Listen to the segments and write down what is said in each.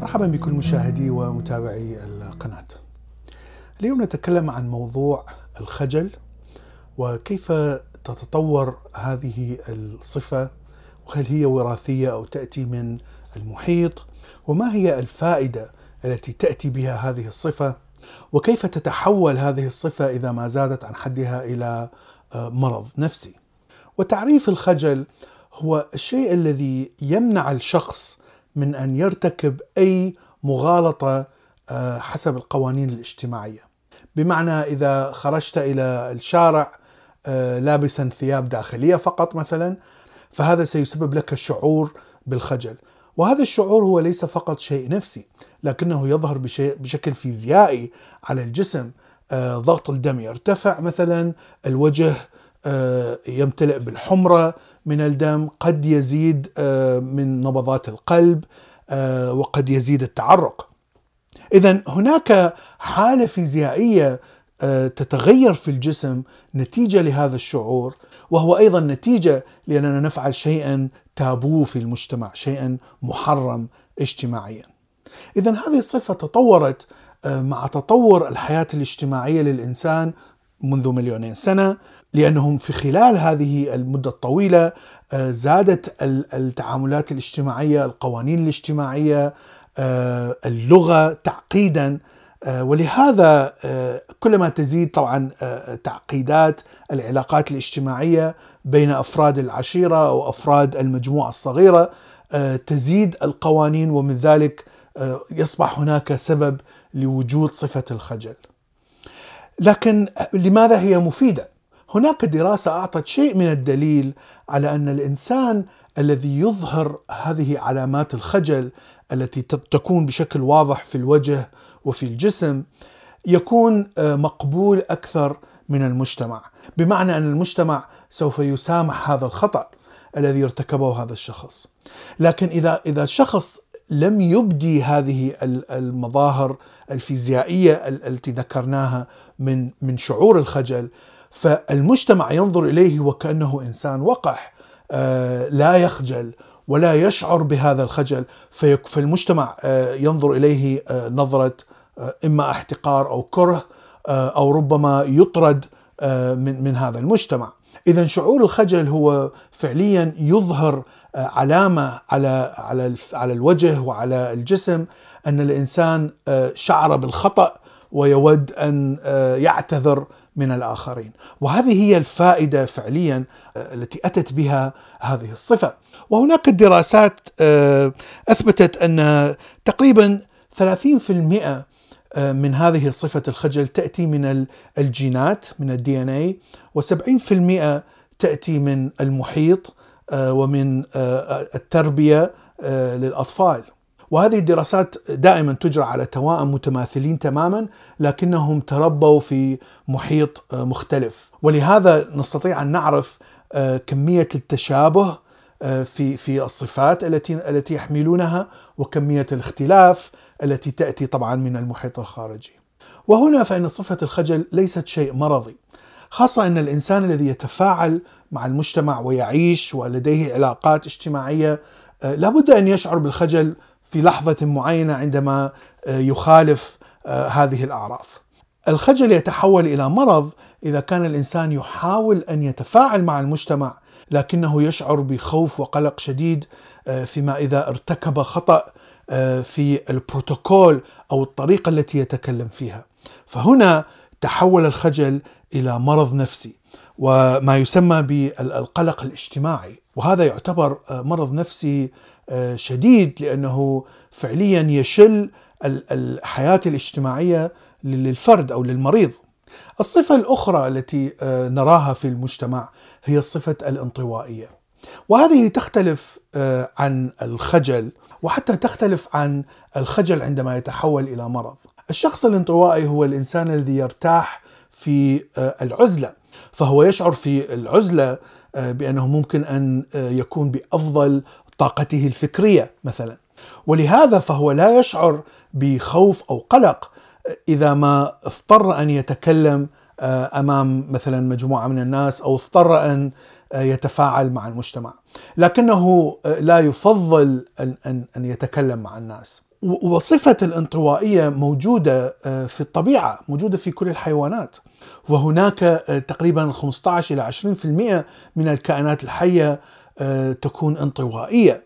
مرحبا بكل مشاهدي ومتابعي القناة. اليوم نتكلم عن موضوع الخجل وكيف تتطور هذه الصفة وهل هي وراثية أو تأتي من المحيط وما هي الفائدة التي تأتي بها هذه الصفة وكيف تتحول هذه الصفة إذا ما زادت عن حدها إلى مرض نفسي. وتعريف الخجل هو الشيء الذي يمنع الشخص من أن يرتكب أي مغالطة حسب القوانين الاجتماعية. بمعنى إذا خرجت إلى الشارع لابسا ثياب داخلية فقط مثلا فهذا سيسبب لك شعور بالخجل. وهذا الشعور هو ليس فقط شيء نفسي لكنه يظهر بشكل فيزيائي على الجسم ضغط الدم يرتفع مثلا الوجه يمتلئ بالحمرة من الدم قد يزيد من نبضات القلب وقد يزيد التعرق. إذا هناك حالة فيزيائية تتغير في الجسم نتيجة لهذا الشعور وهو أيضا نتيجة لأننا نفعل شيئا تابو في المجتمع شيئا محرم اجتماعيا. إذا هذه الصفة تطورت مع تطور الحياة الاجتماعية للإنسان منذ مليونين سنة لأنهم في خلال هذه المدة الطويلة زادت التعاملات الاجتماعية القوانين الاجتماعية اللغة تعقيدا. ولهذا كلما تزيد طبعا تعقيدات العلاقات الاجتماعية بين أفراد العشيرة أو أفراد المجموعة الصغيرة تزيد القوانين ومن ذلك يصبح هناك سبب لوجود صفة الخجل. لكن لماذا هي مفيدة؟ هناك دراسة أعطت شيء من الدليل على أن الإنسان الذي يظهر هذه علامات الخجل التي تكون بشكل واضح في الوجه وفي الجسم يكون مقبول أكثر من المجتمع، بمعنى أن المجتمع سوف يسامح هذا الخطأ الذي ارتكبه هذا الشخص. لكن إذا إذا الشخص لم يبدي هذه المظاهر الفيزيائية التي ذكرناها من من شعور الخجل فالمجتمع ينظر إليه وكأنه إنسان وقح لا يخجل ولا يشعر بهذا الخجل فالمجتمع ينظر إليه نظرة إما احتقار أو كره أو ربما يطرد من من هذا المجتمع. اذا شعور الخجل هو فعليا يظهر علامة على على على الوجه وعلى الجسم أن الإنسان شعر بالخطأ ويود أن يعتذر من الآخرين، وهذه هي الفائدة فعليا التي أتت بها هذه الصفة، وهناك دراسات أثبتت أن تقريبا 30% من هذه صفة الخجل تأتي من الجينات من الدي ان اي و70% تأتي من المحيط ومن التربية للأطفال. وهذه الدراسات دائما تجرى على توائم متماثلين تماما لكنهم تربوا في محيط مختلف. ولهذا نستطيع أن نعرف كمية التشابه في في الصفات التي التي يحملونها وكمية الاختلاف التي تأتي طبعا من المحيط الخارجي. وهنا فإن صفة الخجل ليست شيء مرضي خاصة أن الإنسان الذي يتفاعل مع المجتمع ويعيش ولديه علاقات اجتماعية لابد أن يشعر بالخجل في لحظة معينة عندما يخالف هذه الأعراف. الخجل يتحول إلى مرض إذا كان الإنسان يحاول أن يتفاعل مع المجتمع لكنه يشعر بخوف وقلق شديد فيما إذا ارتكب خطأ في البروتوكول أو الطريقة التي يتكلم فيها. فهنا تحول الخجل إلى مرض نفسي وما يسمى بالقلق الاجتماعي، وهذا يعتبر مرض نفسي شديد لأنه فعليا يشل الحياة الاجتماعية للفرد أو للمريض. الصفة الأخرى التي نراها في المجتمع هي الصفة الانطوائية. وهذه تختلف عن الخجل وحتى تختلف عن الخجل عندما يتحول إلى مرض. الشخص الانطوائي هو الإنسان الذي يرتاح في العزلة، فهو يشعر في العزلة بأنه ممكن أن يكون بأفضل طاقته الفكرية مثلا. ولهذا فهو لا يشعر بخوف أو قلق إذا ما اضطر أن يتكلم أمام مثلا مجموعة من الناس أو اضطر أن يتفاعل مع المجتمع. لكنه لا يفضل أن يتكلم مع الناس. وصفة الانطوائية موجودة آه، في الطبيعة موجودة في كل الحيوانات. وهناك آه، تقريبا 15 إلى 20% من الكائنات الحية آه، تكون انطوائية.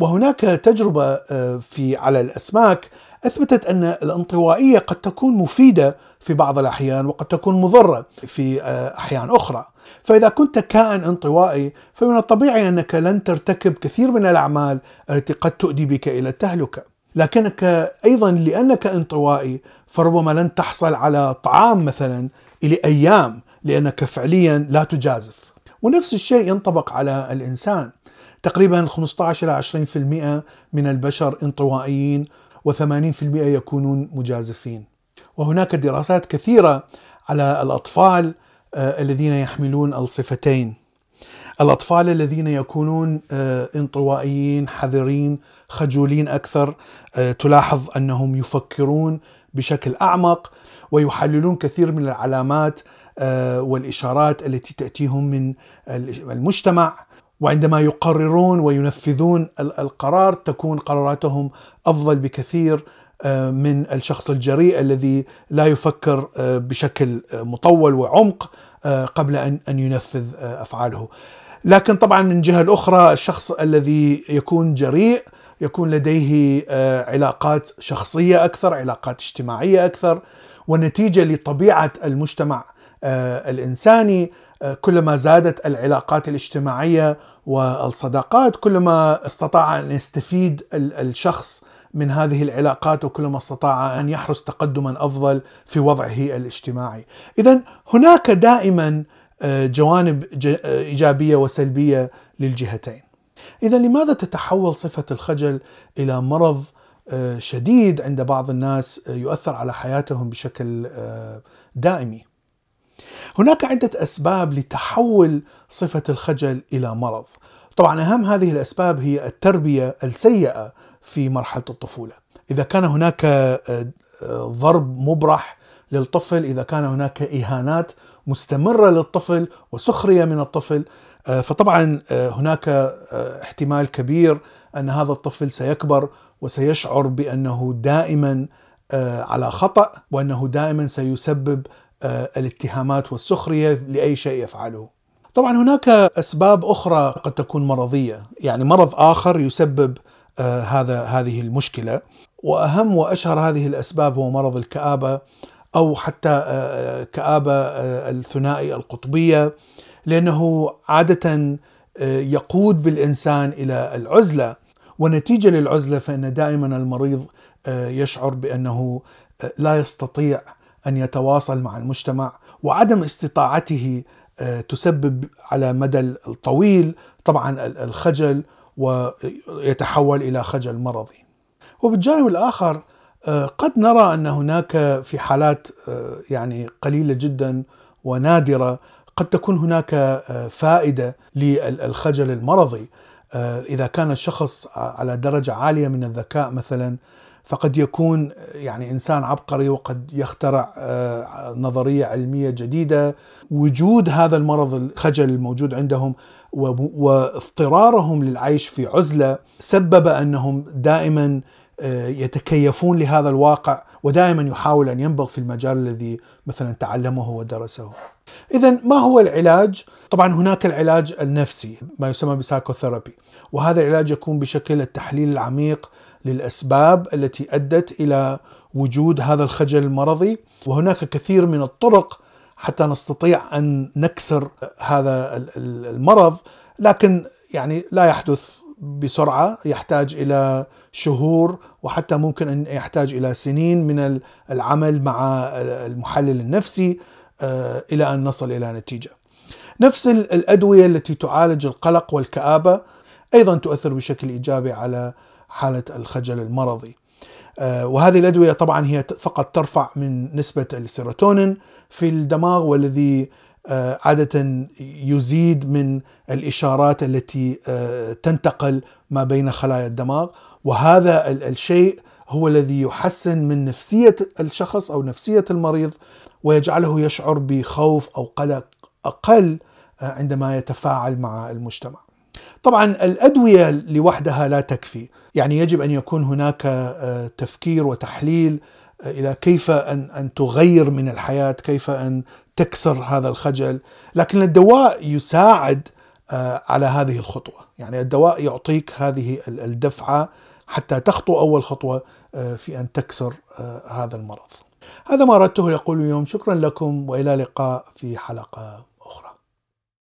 وهناك تجربة في على الأسماك أثبتت أن الانطوائية قد تكون مفيدة في بعض الأحيان وقد تكون مضرة في أحيان أخرى. فإذا كنت كائن انطوائي فمن الطبيعي أنك لن ترتكب كثير من الأعمال التي قد تؤدي بك إلى التهلكة. لكنك أيضا لأنك انطوائي فربما لن تحصل على طعام مثلا إلى أيام لأنك فعليا لا تجازف. ونفس الشيء ينطبق على الإنسان. تقريبا 15 إلى 20% من البشر انطوائيين و80% يكونون مجازفين. وهناك دراسات كثيرة على الأطفال آه، الذين يحملون ألصفتين. الأطفال الذين يكونون آه، انطوائيين حذرين خجولين أكثر آه، تلاحظ أنهم يفكرون بشكل أعمق ويحللون كثير من العلامات والإشارات التي تأتيهم من المجتمع. وعندما يقررون وينفذون القرار تكون قراراتهم أفضل بكثير آه، من الشخص الجريء الذي لا يفكر آه، بشكل آه، مطول وعمق قبل أن أن ينفذ أفعاله. لكن طبعا من جهة الأخرى الشخص الذي يكون جريء يكون لديه علاقات شخصية أكثر، علاقات اجتماعية أكثر، ونتيجه لطبيعة المجتمع الإنساني كلما زادت العلاقات الاجتماعية والصداقات كلما استطاع أن يستفيد الشخص من هذه العلاقات وكلما استطاع أن يحرز تقدما أفضل في وضعه الاجتماعي. اذا هناك دائما آه، جوانب آه، إيجابية وسلبية للجهتين. اذا لماذا تتحول صفة الخجل إلى مرض آه، شديد عند بعض الناس يؤثر على حياتهم بشكل دائمي؟ هناك عدة أسباب لتحول صفة الخجل إلى مرض. طبعا أهم هذه الأسباب هي التربية السيئة في مرحلة الطفولة. إذا كان هناك آه، ضرب مبرح للطفل، إذا كان هناك إهانات مستمرة للطفل وسخرية من الطفل، آه، فطبعا آه، هناك احتمال كبير أن هذا الطفل سيكبر وسيشعر بأنه دائما على خطأ وأنه دائما سيسبب الاتهامات والسخرية لأي شيء يفعله. طبعا هناك أسباب أخرى قد تكون مرضية، يعني مرض آخر يسبب آه، هذا هذه المشكلة. وأهم وأشهر هذه الأسباب هو مرض الكآبة أو حتى آه، كآبة الثنائي القطبية لأنه عادة يقود بالإنسان إلى العزلة. ونتيجة للعزلة فإن دائما المريض يشعر بأنه لا يستطيع أن يتواصل مع المجتمع وعدم استطاعته آه، تسبب على مدى الطويل طبعا الخجل ويتحول إلى خجل مرضي. وبالجانب الآخر آه، قد نرى أن هناك في حالات آه، يعني قليلة جدا ونادرة قد تكون هناك فائدة للخجل المرضي إذا كان الشخص على درجة عالية من الذكاء مثلا فقد يكون يعني إنسان عبقري وقد يخترع آه، نظرية علمية جديدة وجود هذا المرض الخجل الموجود عندهم واضطرارهم للعيش في عزلة سبب أنهم دائما آه، يتكيفون لهذا الواقع ودائما يحاول أن ينبغ في المجال الذي مثلا تعلمه ودرسه. اذا ما هو العلاج؟ طبعا هناك العلاج النفسي ما يسمى بسايكوثيرابي وهذا العلاج يكون بشكل التحليل العميق للأسباب التي أدت إلى وجود هذا الخجل المرضي وهناك كثير من الطرق حتى نستطيع أن نكسر هذا المرض لكن يعني لا يحدث بسرعة يحتاج إلى شهور وحتى ممكن أن يحتاج إلى سنين من العمل مع المحلل النفسي آه، إلى أن نصل إلى نتيجة. نفس الأدوية التي تعالج القلق والكآبة أيضا تؤثر بشكل إيجابي على حالة الخجل المرضي. آه، وهذه الأدوية طبعا هي فقط ترفع من نسبة السيروتونين في الدماغ والذي آه، عادة يزيد من الإشارات التي آه، تنتقل ما بين خلايا الدماغ وهذا الشيء هو الذي يحسن من نفسية الشخص أو نفسية المريض ويجعله يشعر بخوف أو قلق أقل عندما يتفاعل مع المجتمع. طبعا الأدوية لوحدها لا تكفي، يعني يجب أن يكون هناك آه، تفكير وتحليل آه، إلى كيف أن أن تغير من الحياة، كيف أن تكسر هذا الخجل، لكن الدواء يساعد آه، على هذه الخطوة، يعني الدواء يعطيك هذه الدفعة حتى تخطو أول خطوة في أن تكسر هذا المرض. هذا ما أردته يقول اليوم. شكرا لكم وإلى لقاء في حلقة